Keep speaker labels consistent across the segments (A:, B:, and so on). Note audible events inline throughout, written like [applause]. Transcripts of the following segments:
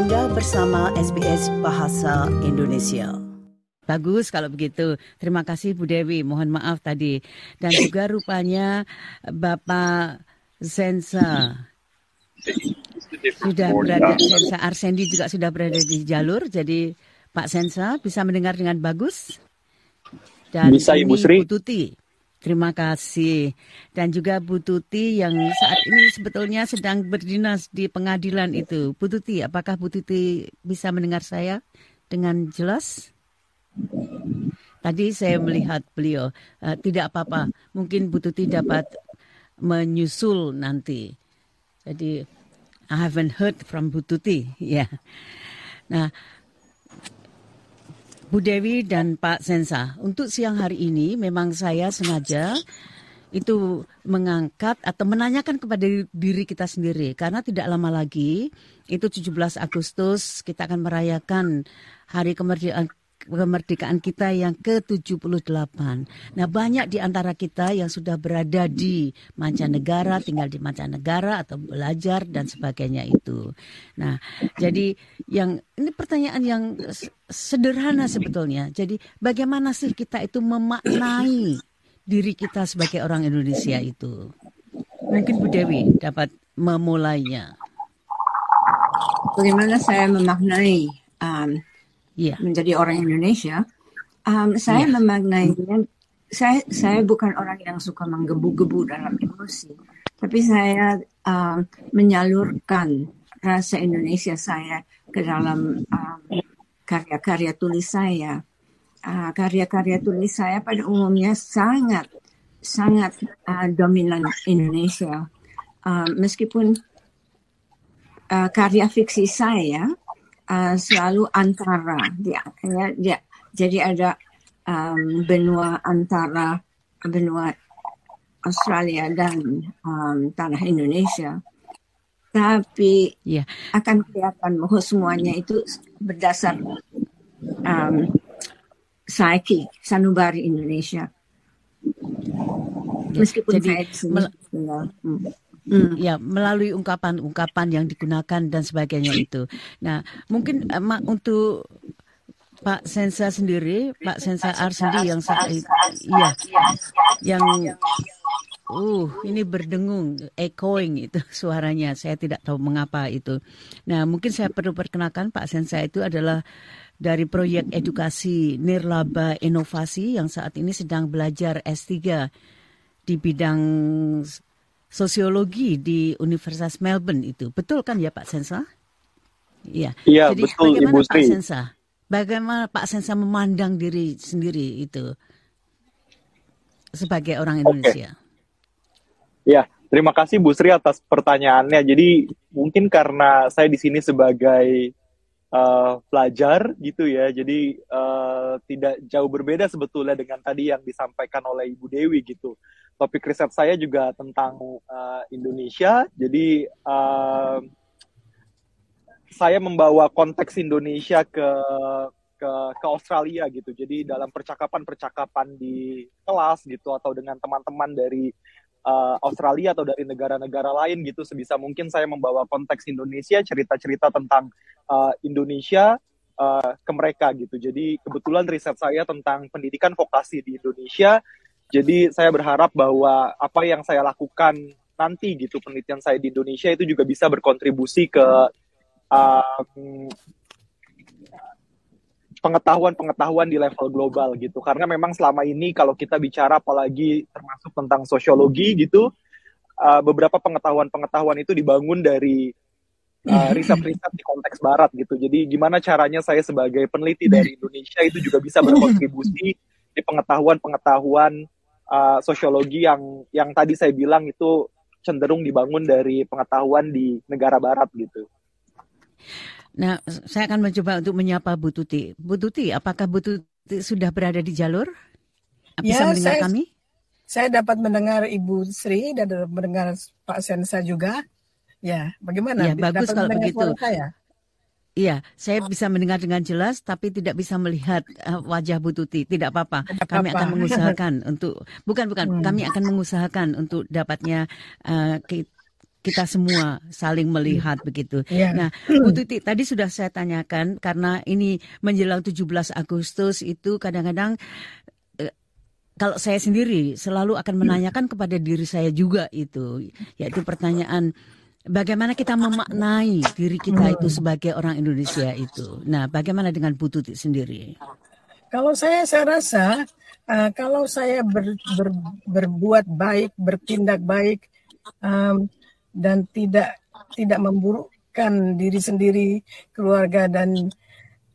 A: Anda bersama SBS Bahasa Indonesia.
B: Bagus kalau begitu. Terima kasih Bu Dewi. Mohon maaf tadi. Dan juga rupanya Bapak Zensa sudah berada Sensa Arsendi juga sudah berada di jalur. Jadi Pak Sensa bisa mendengar dengan bagus. Dan
C: bisa Ibu Sri.
B: Bu Tuti. Terima kasih. Dan juga Bu Tuti yang saat ini sebetulnya sedang berdinas di pengadilan itu. Bu Tuti, apakah Bu Tuti bisa mendengar saya dengan jelas? Tadi saya melihat beliau. Uh, tidak apa-apa. Mungkin Bu Tuti dapat menyusul nanti. Jadi, I haven't heard from Bu Tuti. [laughs] Ya. Yeah. Nah, Bu Dewi dan Pak Sensa, untuk siang hari ini memang saya sengaja itu mengangkat atau menanyakan kepada diri kita sendiri. Karena tidak lama lagi itu 17 Agustus kita akan merayakan hari kemerdekaan kemerdekaan kita yang ke-78. Nah, banyak di antara kita yang sudah berada di mancanegara, tinggal di mancanegara atau belajar dan sebagainya itu. Nah, jadi yang ini pertanyaan yang sederhana sebetulnya. Jadi, bagaimana sih kita itu memaknai diri kita sebagai orang Indonesia itu? Mungkin Bu Dewi dapat memulainya.
D: Bagaimana saya memaknai um, yeah. menjadi orang Indonesia, um, saya yeah. memaknainya. Saya saya bukan orang yang suka menggebu-gebu dalam emosi, tapi saya um, menyalurkan rasa Indonesia saya ke dalam karya-karya um, tulis saya. Uh, karya-karya tulis saya pada umumnya sangat sangat uh, dominan Indonesia. Uh, meskipun uh, karya fiksi saya uh, selalu antara dia ya, dia jadi ada um, benua antara benua Australia dan um, tanah Indonesia tapi yeah. akan kelihatan bahwa semuanya itu berdasar um, psyche sanubari Indonesia meskipun Jadi, saya di sini
B: hmm. Hmm. Ya, melalui ungkapan-ungkapan yang digunakan dan sebagainya itu. Nah, mungkin uh, untuk Pak Sensa sendiri, Pak Sensa Arsandi yang saat iya, yang uh ini berdengung, echoing itu [laughs] suaranya. Saya tidak tahu mengapa itu. Nah, mungkin saya perlu perkenalkan Pak Sensa itu adalah dari proyek edukasi Nirlaba Inovasi yang saat ini sedang belajar S3 di bidang sosiologi di Universitas Melbourne itu. Betul kan ya Pak Sensa?
C: Iya. Iya, betul
B: bagaimana
C: Ibu
B: Pak Sensa? Bagaimana Pak Sensa memandang diri sendiri itu sebagai orang Indonesia?
C: Okay. Ya, terima kasih Bu Sri atas pertanyaannya. Jadi mungkin karena saya di sini sebagai uh, pelajar gitu ya, jadi uh, tidak jauh berbeda sebetulnya dengan tadi yang disampaikan oleh Ibu Dewi gitu topik riset saya juga tentang uh, Indonesia. Jadi uh, saya membawa konteks Indonesia ke ke ke Australia gitu. Jadi dalam percakapan-percakapan di kelas gitu atau dengan teman-teman dari uh, Australia atau dari negara-negara lain gitu sebisa mungkin saya membawa konteks Indonesia, cerita-cerita tentang uh, Indonesia uh, ke mereka gitu. Jadi kebetulan riset saya tentang pendidikan vokasi di Indonesia jadi saya berharap bahwa apa yang saya lakukan nanti gitu penelitian saya di Indonesia itu juga bisa berkontribusi ke pengetahuan-pengetahuan di level global gitu. Karena memang selama ini kalau kita bicara apalagi termasuk tentang sosiologi gitu, uh, beberapa pengetahuan-pengetahuan itu dibangun dari uh, [laughs] riset-riset di konteks barat gitu. Jadi gimana caranya saya sebagai peneliti dari [laughs] Indonesia itu juga bisa berkontribusi di pengetahuan-pengetahuan uh, sosiologi yang yang tadi saya bilang itu cenderung dibangun dari pengetahuan di negara barat gitu.
B: Nah, saya akan mencoba untuk menyapa Bu Tuti. Bu Tuti, apakah Bu Tuti sudah berada di jalur? Bisa ya, mendengar saya, kami?
E: Saya dapat mendengar Ibu Sri dan mendengar Pak Sensa juga. Ya, bagaimana?
B: Ya, bagus dapat kalau begitu. Saya? Iya, saya bisa mendengar dengan jelas, tapi tidak bisa melihat uh, wajah Bu Tuti. Tidak apa-apa. Kami akan [laughs] mengusahakan untuk bukan bukan. Hmm. Kami akan mengusahakan untuk dapatnya uh, kita semua saling melihat begitu. Yeah. Nah, Bu Tuti tadi sudah saya tanyakan karena ini menjelang 17 Agustus itu kadang-kadang eh, kalau saya sendiri selalu akan menanyakan kepada diri saya juga itu yaitu pertanyaan bagaimana kita memaknai diri kita itu sebagai orang Indonesia itu. Nah, bagaimana dengan Bu Tuti sendiri?
E: Kalau saya saya rasa uh, kalau saya ber, ber, berbuat baik, bertindak baik um, dan tidak tidak memburukkan diri sendiri, keluarga dan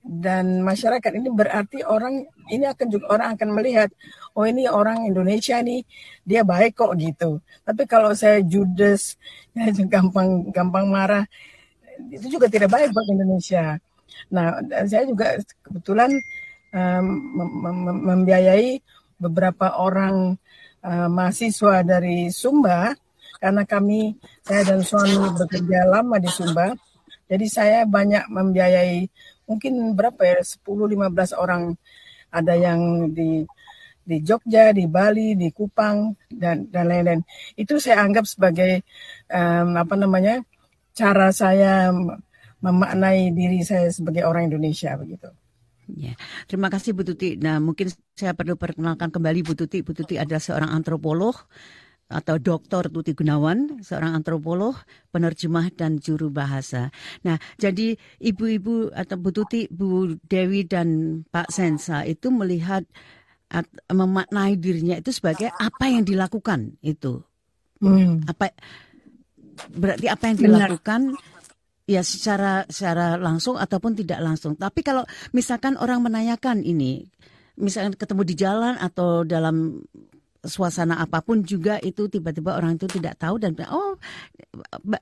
E: dan masyarakat ini berarti orang ini akan juga orang akan melihat oh ini orang Indonesia nih dia baik kok gitu. Tapi kalau saya judes [laughs] ya, gampang gampang marah itu juga tidak baik buat Indonesia. Nah, saya juga kebetulan um, mem mem membiayai beberapa orang uh, mahasiswa dari Sumba karena kami saya dan suami bekerja lama di Sumba. Jadi saya banyak membiayai mungkin berapa ya 10-15 orang ada yang di di Jogja, di Bali, di Kupang dan dan lain-lain. Itu saya anggap sebagai um, apa namanya cara saya memaknai diri saya sebagai orang Indonesia begitu.
B: Ya, terima kasih Bu Tuti. Nah, mungkin saya perlu perkenalkan kembali Bu Tuti. Bu Tuti adalah seorang antropolog atau Dr. Tuti Gunawan, seorang antropolog, penerjemah dan juru bahasa. Nah, jadi ibu-ibu atau Bu Tuti, Bu Dewi dan Pak Sensa itu melihat memaknai dirinya itu sebagai apa yang dilakukan itu. Hmm. Apa berarti apa yang dilakukan Benar ya secara secara langsung ataupun tidak langsung. Tapi kalau misalkan orang menanyakan ini, misalkan ketemu di jalan atau dalam suasana apa pun juga itu tiba-tiba orang itu tidak tahu dan oh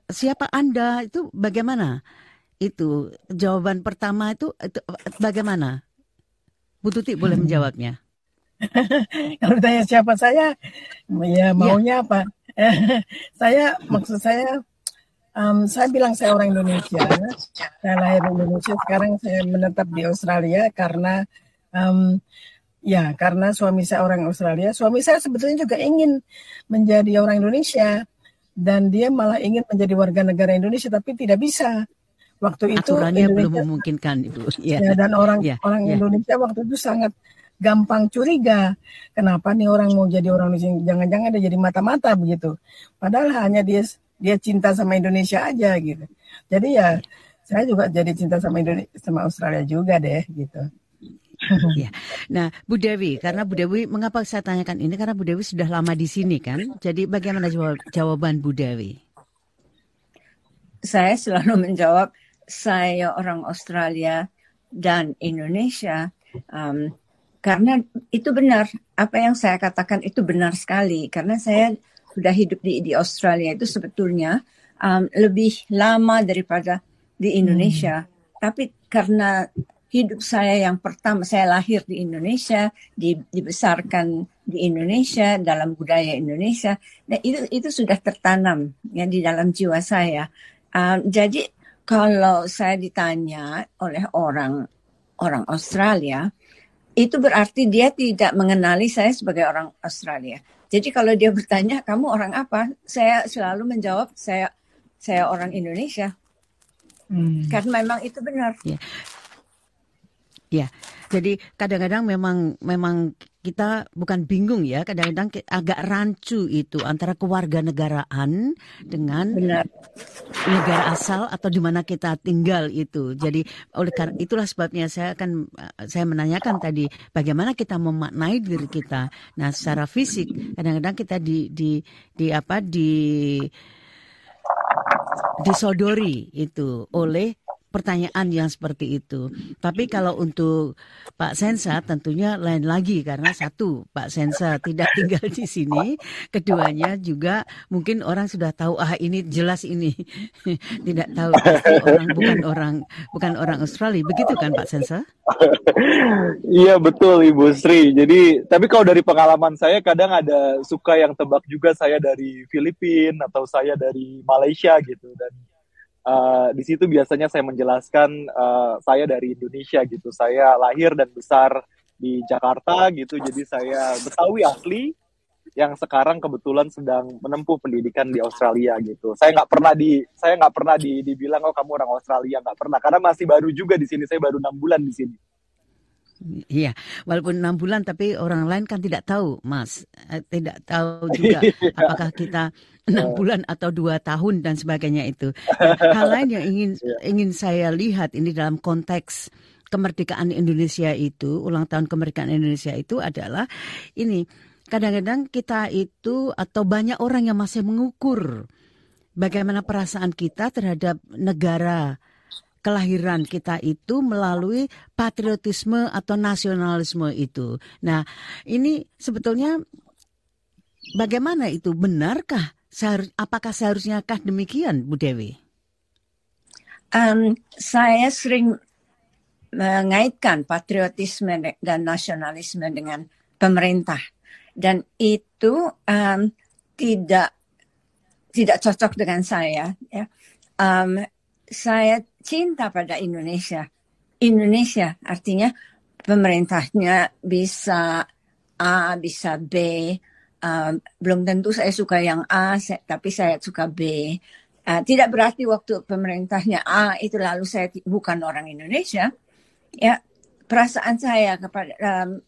B: siapa anda itu bagaimana itu jawaban pertama itu, itu bagaimana Bu Tuti boleh hmm. menjawabnya [laughs]
E: kalau ditanya siapa saya ya maunya ya. apa [laughs] saya maksud saya Um, saya bilang saya orang Indonesia. Saya lahir di Indonesia. Sekarang saya menetap di Australia karena um, ya karena suami saya orang Australia. Suami saya sebetulnya juga ingin menjadi orang Indonesia dan dia malah ingin menjadi warga negara Indonesia tapi tidak bisa. Waktu itu
B: Aturannya Indonesia, belum memungkinkan itu.
E: Ya. ya dan orang ya, orang ya. Indonesia waktu itu sangat gampang curiga. Kenapa nih orang mau jadi orang Indonesia? Jangan-jangan dia jadi mata-mata begitu. Padahal hanya dia dia cinta sama Indonesia aja gitu. Jadi ya saya juga jadi cinta sama Indonesia sama Australia juga deh gitu.
B: Ya. Nah, Bu Dewi, karena Bu Dewi, mengapa saya tanyakan ini? Karena Bu Dewi sudah lama di sini kan. Jadi bagaimana jawab, jawaban Bu Dewi?
D: Saya selalu [laughs] menjawab, saya orang Australia dan Indonesia. Um, karena itu benar, apa yang saya katakan itu benar sekali. Karena saya sudah hidup di di Australia itu sebetulnya um, lebih lama daripada di Indonesia. Hmm. Tapi karena hidup saya yang pertama saya lahir di Indonesia, di, dibesarkan di Indonesia dalam budaya Indonesia, nah itu itu sudah tertanam ya di dalam jiwa saya. Um, jadi kalau saya ditanya oleh orang orang Australia, itu berarti dia tidak mengenali saya sebagai orang Australia. Jadi kalau dia bertanya kamu orang apa, saya selalu menjawab saya saya orang Indonesia. Hmm. Karena memang itu benar.
B: Ya. Ya, jadi kadang-kadang memang memang kita bukan bingung ya, kadang-kadang agak rancu itu antara kewarganegaraan dengan Benar. negara asal atau di mana kita tinggal itu. Jadi oleh karena itulah sebabnya saya akan saya menanyakan tadi bagaimana kita memaknai diri kita. Nah, secara fisik kadang-kadang kita di di di apa di disodori itu oleh pertanyaan yang seperti itu. Tapi kalau untuk Pak Sensa tentunya lain lagi karena satu Pak Sensa tidak [laughs] tinggal di sini, keduanya juga mungkin orang sudah tahu ah ini jelas ini [laughs] tidak tahu orang bukan orang bukan orang Australia. Begitu kan Pak Sensa? [laughs]
C: iya betul Ibu Sri. Jadi tapi kalau dari pengalaman saya kadang ada suka yang tebak juga saya dari Filipina atau saya dari Malaysia gitu dan uh, di situ biasanya saya menjelaskan uh, saya dari Indonesia gitu. Saya lahir dan besar di Jakarta gitu. Jadi saya Betawi asli. yang sekarang kebetulan sedang menempuh pendidikan di Australia gitu. Saya nggak pernah di saya nggak pernah di, dibilang oh kamu orang Australia nggak pernah karena masih baru juga di sini. Saya baru enam bulan di sini.
B: Iya, walaupun enam bulan tapi orang lain kan tidak tahu, Mas. Eh, tidak tahu juga [laughs] iya. apakah kita enam iya. bulan atau dua tahun dan sebagainya itu. [laughs] hal lain yang ingin iya. ingin saya lihat ini dalam konteks kemerdekaan Indonesia itu, ulang tahun kemerdekaan Indonesia itu adalah ini kadang-kadang kita itu atau banyak orang yang masih mengukur bagaimana perasaan kita terhadap negara kelahiran kita itu melalui patriotisme atau nasionalisme itu. Nah, ini sebetulnya bagaimana itu? Benarkah? Apakah seharusnya kah demikian, Bu Dewi?
D: Um, saya sering mengaitkan patriotisme dan nasionalisme dengan pemerintah dan itu um, tidak tidak cocok dengan saya ya um, saya cinta pada Indonesia. Indonesia artinya pemerintahnya bisa A, bisa B. Uh, belum tentu saya suka yang A, saya, tapi saya suka B. Uh, tidak berarti waktu pemerintahnya A itu lalu saya bukan orang Indonesia. Ya, perasaan saya kepada um,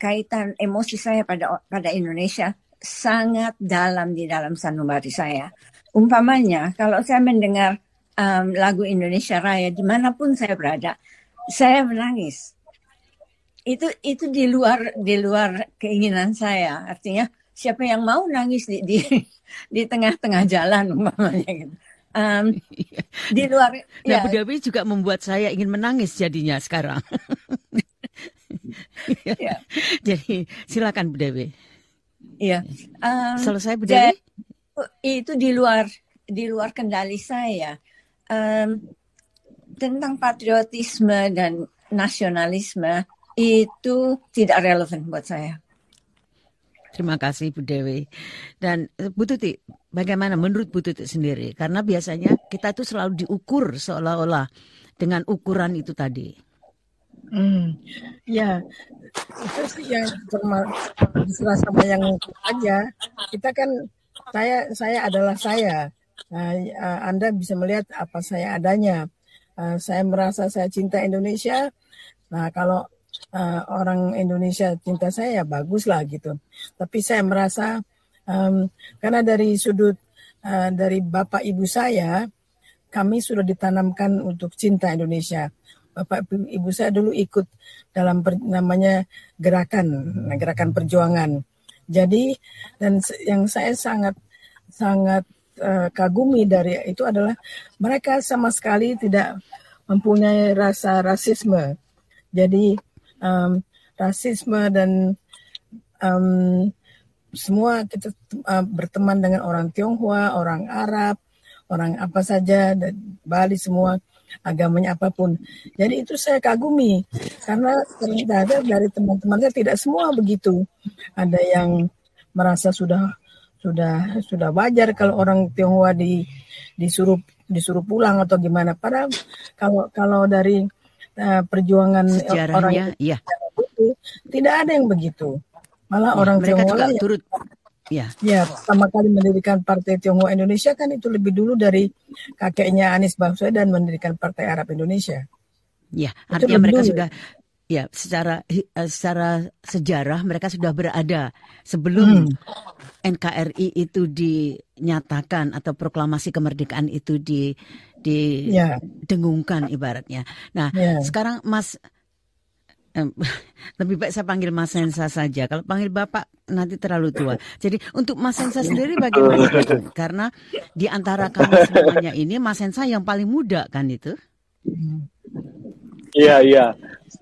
D: kaitan emosi saya pada pada Indonesia sangat dalam di dalam sanubari saya. Umpamanya, kalau saya mendengar um, lagu Indonesia Raya di mana pun saya berada, saya menangis. Itu itu di luar di luar keinginan saya. Artinya siapa yang mau nangis di di [laughs] di tengah-tengah jalan [laughs] umpamanya gitu. Um,
B: di luar nah, ya. Bu Dewi juga membuat saya ingin menangis jadinya sekarang. [laughs] ya. Jadi silakan Bu Dewi.
D: Iya.
B: Um, Selesai Bu Dewi?
D: Itu di luar di luar kendali saya um, tentang patriotisme dan nasionalisme itu tidak relevan buat saya.
B: Terima kasih Bu Dewi. Dan eh, Bu Tuti, bagaimana menurut Bu Tuti sendiri? Karena biasanya kita itu selalu diukur seolah-olah dengan ukuran itu tadi.
E: Hmm, ya itu sih yang sama yang aja. Kita kan saya saya adalah saya Anda bisa melihat apa saya adanya. Uh, saya merasa saya cinta Indonesia. Nah, kalau orang Indonesia cinta saya ya bagus lah gitu. Tapi saya merasa um, karena dari sudut uh, dari bapak ibu saya, kami sudah ditanamkan untuk cinta Indonesia. Bapak ibu saya dulu ikut dalam per, namanya gerakan, gerakan perjuangan. Jadi dan yang saya sangat sangat uh, kagumi dari itu adalah mereka sama sekali tidak mempunyai rasa rasisme. Jadi um, rasisme dan um, semua kita uh, berteman dengan orang Tionghoa, orang Arab, orang apa saja, dan Bali semua agamanya apa pun. Jadi itu saya kagumi karena ternyata dari teman-teman saya tidak semua begitu. Ada yang merasa sudah sudah sudah wajar kalau orang Tionghoa di disuruh disuruh pulang atau gimana. Padahal kalau kalau dari uh, perjuangan
B: Sejarahnya, orang iya.
E: itu tidak ada yang begitu. Malah ya, orang
B: Tionghoa juga yang, turut
E: Ya. ya, pertama kali mendirikan Partai Tionghoa Indonesia kan itu lebih dulu dari kakeknya Anies Baswedan mendirikan Partai Arab Indonesia.
B: Ya, artinya mereka dulu. sudah Ya, secara eh, secara sejarah mereka sudah berada sebelum hmm. NKRI itu dinyatakan atau proklamasi kemerdekaan itu di didengungkan ya. ibaratnya. Nah, ya. sekarang Mas [laughs] lebih baik saya panggil Mas Sensa saja. Kalau panggil Bapak nanti terlalu tua. Jadi untuk Mas Sensa sendiri bagaimana? [laughs] Karena di antara kami semuanya ini Mas Sensa yang paling muda kan itu?
C: Iya, iya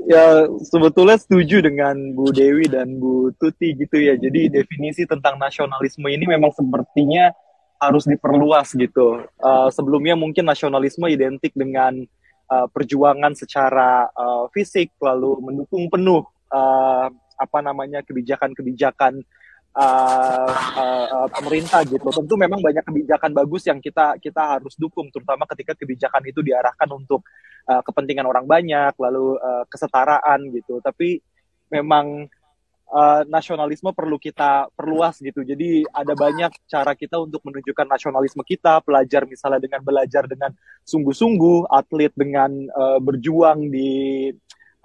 C: ya sebetulnya setuju dengan Bu Dewi dan Bu Tuti gitu ya. Jadi definisi tentang nasionalisme ini memang sepertinya harus diperluas gitu. Uh, sebelumnya mungkin nasionalisme identik dengan uh, perjuangan secara uh, fisik, lalu mendukung penuh uh, apa namanya kebijakan-kebijakan uh, uh, pemerintah gitu. Tentu memang banyak kebijakan bagus yang kita kita harus dukung, terutama ketika kebijakan itu diarahkan untuk uh, kepentingan orang banyak, lalu uh, kesetaraan gitu. Tapi memang uh, nasionalisme perlu kita perluas gitu. Jadi ada banyak cara kita untuk menunjukkan nasionalisme kita. Pelajar misalnya dengan belajar dengan sungguh-sungguh, atlet dengan uh, berjuang di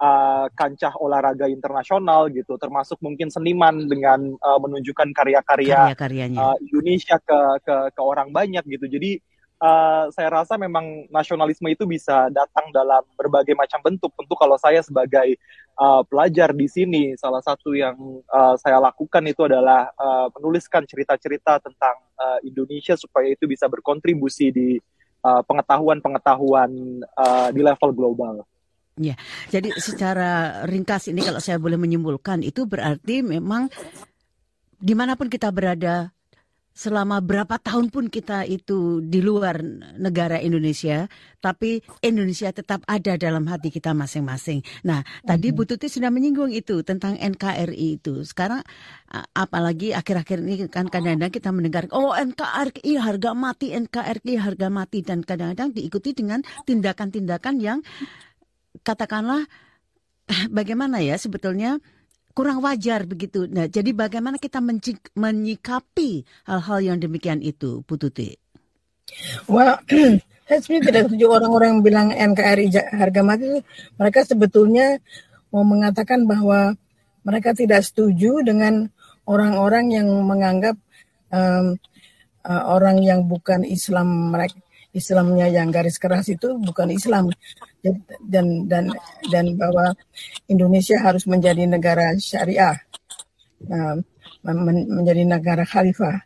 C: uh, kancah olahraga internasional gitu. Termasuk mungkin seniman dengan uh, menunjukkan karya-karya uh, Indonesia ke, ke ke orang banyak gitu. Jadi uh, saya rasa memang nasionalisme itu bisa datang dalam berbagai macam bentuk. Tentu kalau saya sebagai uh, pelajar di sini, salah satu yang uh, saya lakukan itu adalah uh, menuliskan cerita-cerita tentang uh, Indonesia supaya itu bisa berkontribusi di pengetahuan-pengetahuan uh, uh, di level global.
B: Ya, jadi secara ringkas ini kalau saya boleh menyimpulkan itu berarti memang di mana pun kita berada selama berapa tahun pun kita itu di luar negara Indonesia, tapi Indonesia tetap ada dalam hati kita masing-masing. Nah, mm-hmm. tadi Bu Tuti sudah menyinggung itu tentang NKRI itu. Sekarang apalagi akhir-akhir ini kan kadang-kadang kita mendengar, oh NKRI harga mati, NKRI harga mati, dan kadang-kadang diikuti dengan tindakan-tindakan yang katakanlah [laughs] bagaimana ya sebetulnya kurang wajar begitu. Nah, jadi bagaimana kita menyikapi hal-hal yang demikian itu, Bu Tuti?
E: Well, [clears throat] saya sebenarnya tidak setuju orang-orang yang bilang NKRI harga mati. Mereka sebetulnya mau mengatakan bahwa mereka tidak setuju dengan orang-orang yang menganggap um, uh, orang yang bukan Islam mereka Islamnya yang garis keras itu bukan Islam. Dan dan dan bahwa Indonesia harus menjadi negara syariah nah, menjadi negara khalifah.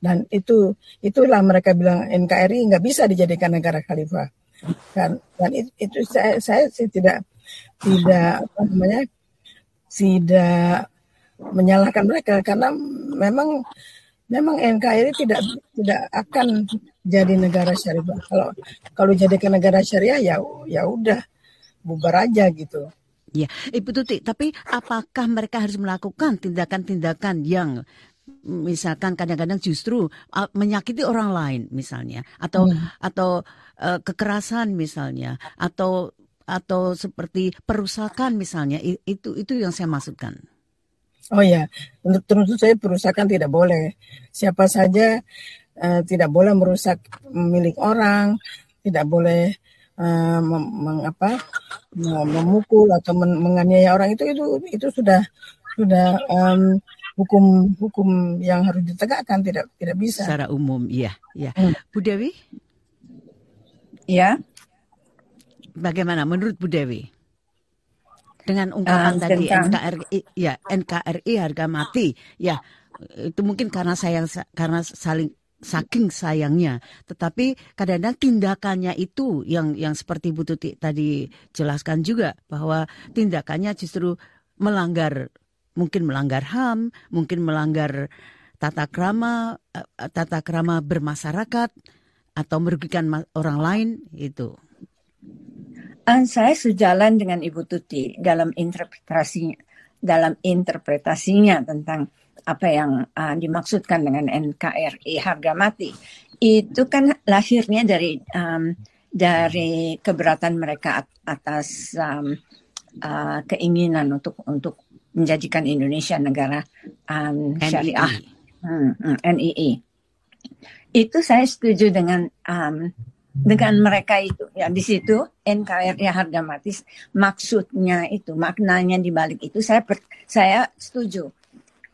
E: Dan itu itulah mereka bilang NKRI nggak bisa dijadikan negara khalifah. Dan itu, itu saya saya sih tidak tidak apa namanya tidak menyalahkan mereka. Karena memang memang NKRI tidak tidak akan jadi negara syariah. Kalau kalau jadi ke negara syariah ya ya udah bubar aja gitu.
B: Ya, Ibu Tuti, tapi apakah mereka harus melakukan tindakan-tindakan yang misalkan kadang-kadang justru uh, menyakiti orang lain misalnya atau hmm. atau uh, kekerasan misalnya atau atau seperti perusakan misalnya itu itu yang saya maksudkan.
E: Oh ya, untuk tentu saya perusakan tidak boleh. Siapa saja uh, tidak boleh merusak milik orang, tidak boleh uh, mem, apa, memukul atau men, menganiaya orang itu itu itu sudah sudah um, hukum hukum yang harus ditegakkan tidak tidak bisa.
B: Secara umum, iya, iya. Hmm. Bu Dewi?
D: Ya.
B: Bagaimana menurut Bu Dewi? Dengan ungkapan uh, tadi tentang... NKRI ya NKRI harga mati. Ya itu mungkin karena sayang karena saling saking sayangnya. Tetapi kadang-kadang tindakannya itu yang yang seperti Bu Tuti tadi jelaskan juga bahwa tindakannya justru melanggar mungkin melanggar HAM mungkin melanggar tata krama eh, tata krama bermasyarakat atau merugikan orang lain itu
D: saya sejalan dengan Ibu Tuti dalam interpretasinya, dalam interpretasinya tentang apa yang uh, dimaksudkan dengan NKRI harga mati. Itu kan lahirnya dari um, dari keberatan mereka atas um, uh, keinginan untuk untuk menjadikan Indonesia negara um, syariah hmm, hmm, NII. Itu saya setuju dengan um, dengan mereka itu. Ya di situ NKRI harga mati. Maksudnya itu maknanya di balik itu saya per, saya setuju.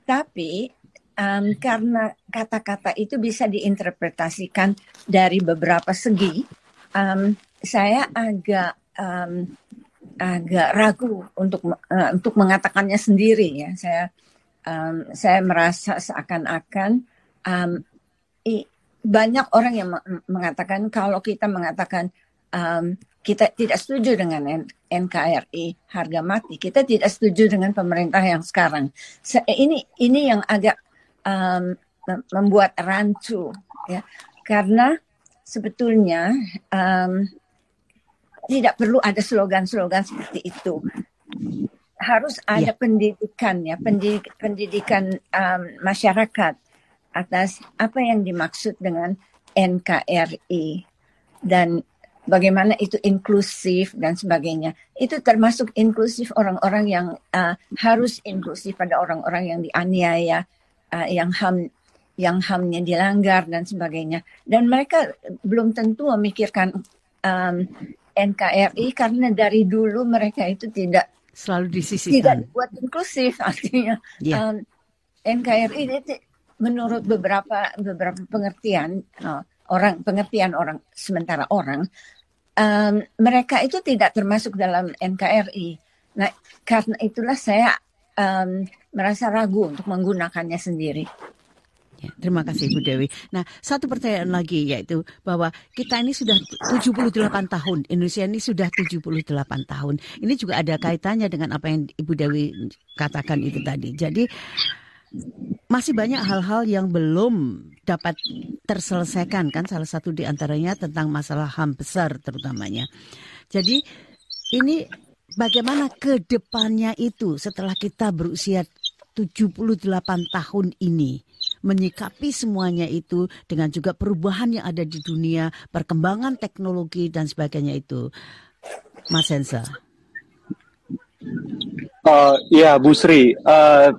D: Tapi um, karena kata-kata itu bisa diinterpretasikan dari beberapa segi um, saya agak um, agak ragu untuk uh, untuk mengatakannya sendiri ya. Saya um, saya merasa seakan-akan um, banyak orang yang mengatakan kalau kita mengatakan um, kita tidak setuju dengan NKRI harga mati, kita tidak setuju dengan pemerintah yang sekarang. Ini ini yang agak um, membuat rancu ya, karena sebetulnya um, tidak perlu ada slogan-slogan seperti itu. Harus ada yeah. pendidikan ya, pendidik, pendidikan um, masyarakat atas apa yang dimaksud dengan NKRI dan bagaimana itu inklusif dan sebagainya. Itu termasuk inklusif orang-orang yang uh, harus inklusif pada orang-orang yang dianiaya, uh, yang ham yang hamnya dilanggar dan sebagainya. Dan mereka belum tentu memikirkan um, NKRI karena dari dulu mereka itu tidak
B: selalu disisihkan.
D: Tidak buat inklusif [laughs] artinya. Yeah. Um, NKRI itu menurut beberapa beberapa pengertian uh, orang pengertian orang sementara orang um, mereka itu tidak termasuk dalam NKRI. Nah karena itulah saya um, merasa ragu untuk menggunakannya sendiri.
B: Ya, terima kasih Ibu Dewi. Nah, satu pertanyaan lagi yaitu bahwa kita ini sudah 78 tahun, Indonesia ini sudah 78 tahun. Ini juga ada kaitannya dengan apa yang Ibu Dewi katakan itu tadi. Jadi masih banyak hal-hal yang belum dapat terselesaikan kan salah satu di antaranya tentang masalah HAM besar terutamanya. Jadi ini bagaimana ke depannya itu setelah kita berusia 78 tahun ini menyikapi semuanya itu dengan juga perubahan yang ada di dunia, perkembangan teknologi dan sebagainya itu. Mas Hensa.
C: Uh, ya, Bu Sri. Uh,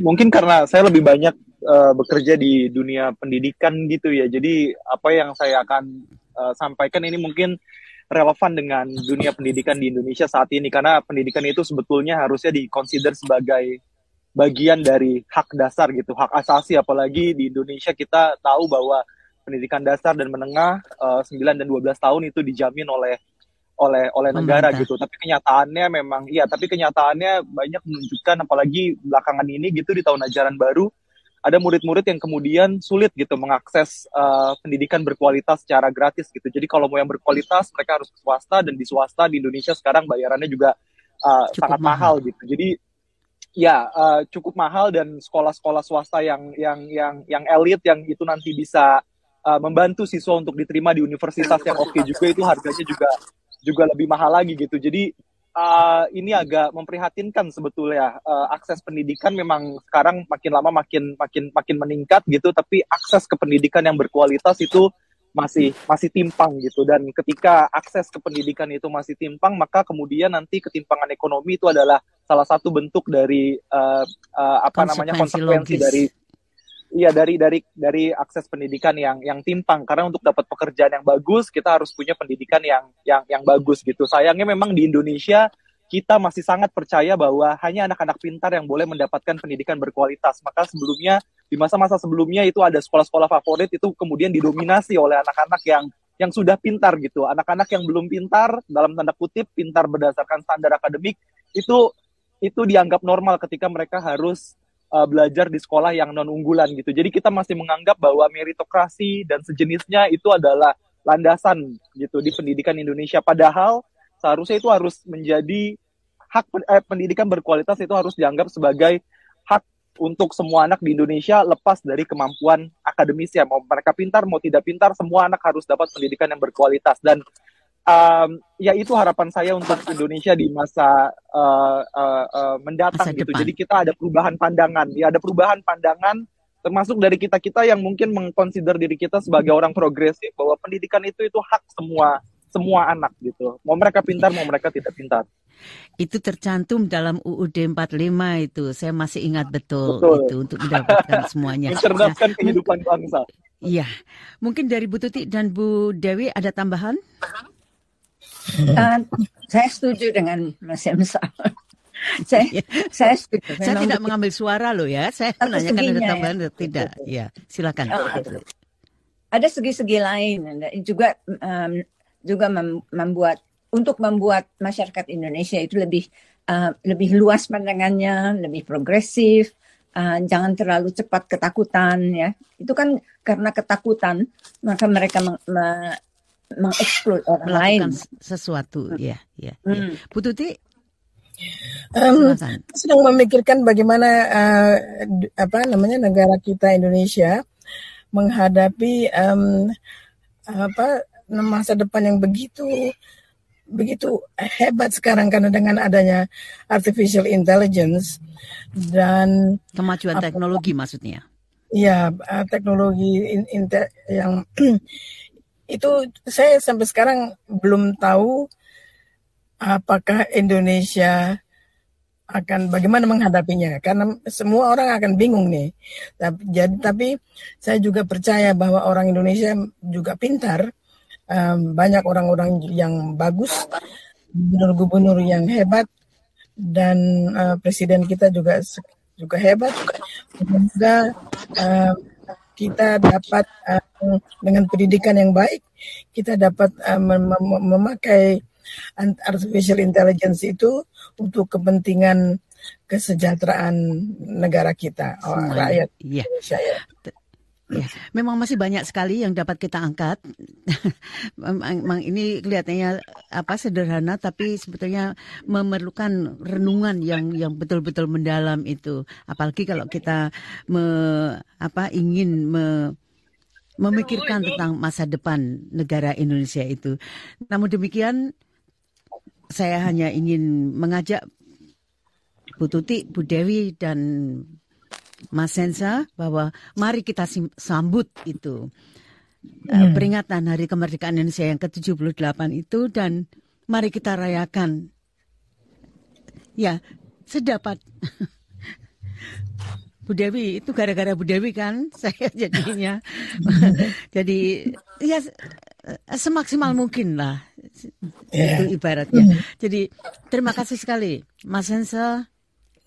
C: mungkin karena saya lebih banyak uh, bekerja di dunia pendidikan gitu ya. Jadi apa yang saya akan uh, sampaikan ini mungkin relevan dengan dunia pendidikan di Indonesia saat ini karena pendidikan itu sebetulnya harusnya dikonsider sebagai bagian dari hak dasar gitu, hak asasi apalagi di Indonesia kita tahu bahwa pendidikan dasar dan menengah uh, eh, 9 dan 12 tahun itu dijamin oleh oleh oleh negara Pemerintah. gitu. Tapi kenyataannya memang iya, tapi kenyataannya banyak menunjukkan apalagi belakangan ini gitu di tahun ajaran baru ada murid-murid yang kemudian sulit gitu mengakses uh, pendidikan berkualitas secara gratis gitu. Jadi kalau mau yang berkualitas mereka harus ke swasta dan di swasta di Indonesia sekarang bayarannya juga uh, sangat mahal. mahal gitu. Jadi ya uh, cukup mahal dan sekolah-sekolah swasta yang yang yang yang elit yang itu nanti bisa uh, membantu siswa untuk diterima di universitas yang oke okay juga itu harganya juga juga lebih mahal lagi gitu. Jadi uh, ini agak memprihatinkan sebetulnya uh, akses pendidikan memang sekarang makin lama makin makin makin meningkat gitu tapi akses ke pendidikan yang berkualitas itu masih masih timpang gitu dan ketika akses ke pendidikan itu masih timpang maka kemudian nanti ketimpangan ekonomi itu adalah salah satu bentuk dari uh, uh, apa namanya konsekuensi logis. dari Iya dari dari dari akses pendidikan yang yang timpang karena untuk dapat pekerjaan yang bagus kita harus punya pendidikan yang yang yang bagus gitu. Sayangnya memang di Indonesia kita masih sangat percaya bahwa hanya anak-anak pintar yang boleh mendapatkan pendidikan berkualitas. Maka sebelumnya di masa-masa sebelumnya itu ada sekolah-sekolah favorit itu kemudian didominasi oleh anak-anak yang yang sudah pintar gitu. Anak-anak yang belum pintar dalam tanda kutip pintar berdasarkan standar akademik itu itu dianggap normal ketika mereka harus uh, belajar di sekolah yang non unggulan gitu. Jadi kita masih menganggap bahwa meritokrasi dan sejenisnya itu adalah landasan gitu di pendidikan Indonesia. Padahal seharusnya itu harus menjadi hak eh, pendidikan berkualitas itu harus dianggap sebagai hak untuk semua anak di Indonesia lepas dari kemampuan akademis ya mau mereka pintar mau tidak pintar semua anak harus dapat pendidikan yang berkualitas dan um, ya itu harapan saya untuk Indonesia di masa uh, uh, uh, mendatang masa gitu depan. jadi kita ada perubahan pandangan ya ada perubahan pandangan termasuk dari kita kita yang mungkin mengconsider diri kita sebagai orang progresif bahwa pendidikan itu itu hak semua semua anak gitu. Mau mereka pintar, mau mereka tidak pintar.
B: Itu tercantum dalam UUD 45 itu. Saya masih ingat betul, betul. itu untuk mendapatkan semuanya.
C: Mencerdaskan nah, kehidupan bangsa.
B: Iya. Mungkin dari Bu Tuti dan Bu Dewi ada tambahan?
D: Uh, saya setuju dengan Mas Emsa. [laughs] saya, iya. saya setuju.
B: Saya tidak mengambil suara loh ya. Saya menanyakan ada tambahan atau tidak. Ya, silakan. Oh,
D: ada segi-segi lain juga um, juga mem membuat untuk membuat masyarakat Indonesia itu lebih uh, lebih luas pandangannya, lebih progresif, uh, jangan terlalu cepat ketakutan ya. Itu kan karena ketakutan maka mereka meng, me, mengeksplor orang Melakukan lain
B: sesuatu hmm. ya ya, ya. hmm. ya. Bu Tuti
E: um, sedang memikirkan bagaimana uh, apa namanya negara kita Indonesia menghadapi um, apa masa depan yang begitu begitu hebat sekarang karena dengan adanya artificial intelligence dan
B: kemajuan apa, teknologi maksudnya.
E: Ya, teknologi in, in, yang itu saya sampai sekarang belum tahu apakah Indonesia akan bagaimana menghadapinya karena semua orang akan bingung nih. Tapi jadi tapi saya juga percaya bahwa orang Indonesia juga pintar. Um, banyak orang-orang yang bagus, gubernur-gubernur yang hebat dan uh, presiden kita juga juga hebat. Semoga uh, kita dapat uh, dengan pendidikan yang baik kita dapat uh, mem memakai artificial intelligence itu untuk kepentingan kesejahteraan negara kita, oh, rakyat
B: iya. Indonesia ya. Ya, memang masih banyak sekali yang dapat kita angkat. [laughs] memang ini kelihatannya apa sederhana, tapi sebetulnya memerlukan renungan yang yang betul-betul mendalam itu. Apalagi kalau kita me, apa ingin me, memikirkan tentang masa depan negara Indonesia itu. Namun demikian, saya hanya ingin mengajak Bu Tuti, Bu Dewi, dan Mas Sensa bahwa mari kita sambut itu hmm. peringatan Hari Kemerdekaan Indonesia yang ke-78 itu dan mari kita rayakan ya sedapat [laughs] Bu Dewi itu gara-gara Bu Dewi kan [laughs] saya jadinya [laughs] jadi ya semaksimal mungkin lah yeah. itu ibaratnya. Mm. Jadi terima kasih sekali Mas Hensa,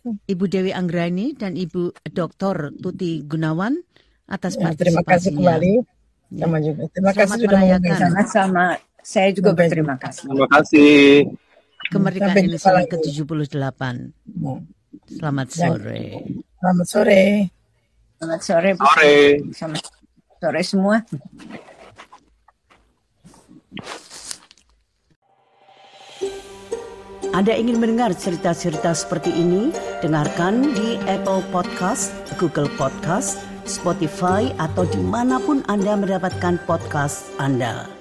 B: Ibu Dewi Anggrani dan Ibu Dr. Tuti Gunawan atas ya,
E: Terima kasih kembali. Ya. Sama juga. Terima Selamat kasih sudah merayakan.
D: Sama-sama. Saya juga berterima kasih.
C: Terima kasih.
B: Kemerdekaan Indonesia ke-78. Selamat sore.
E: Selamat sore.
D: Selamat sore.
C: Bu. Sore.
D: Selamat sore semua.
A: Anda ingin mendengar cerita-cerita seperti ini? Dengarkan di Apple Podcast, Google Podcast, Spotify, atau di mana pun Anda mendapatkan podcast Anda.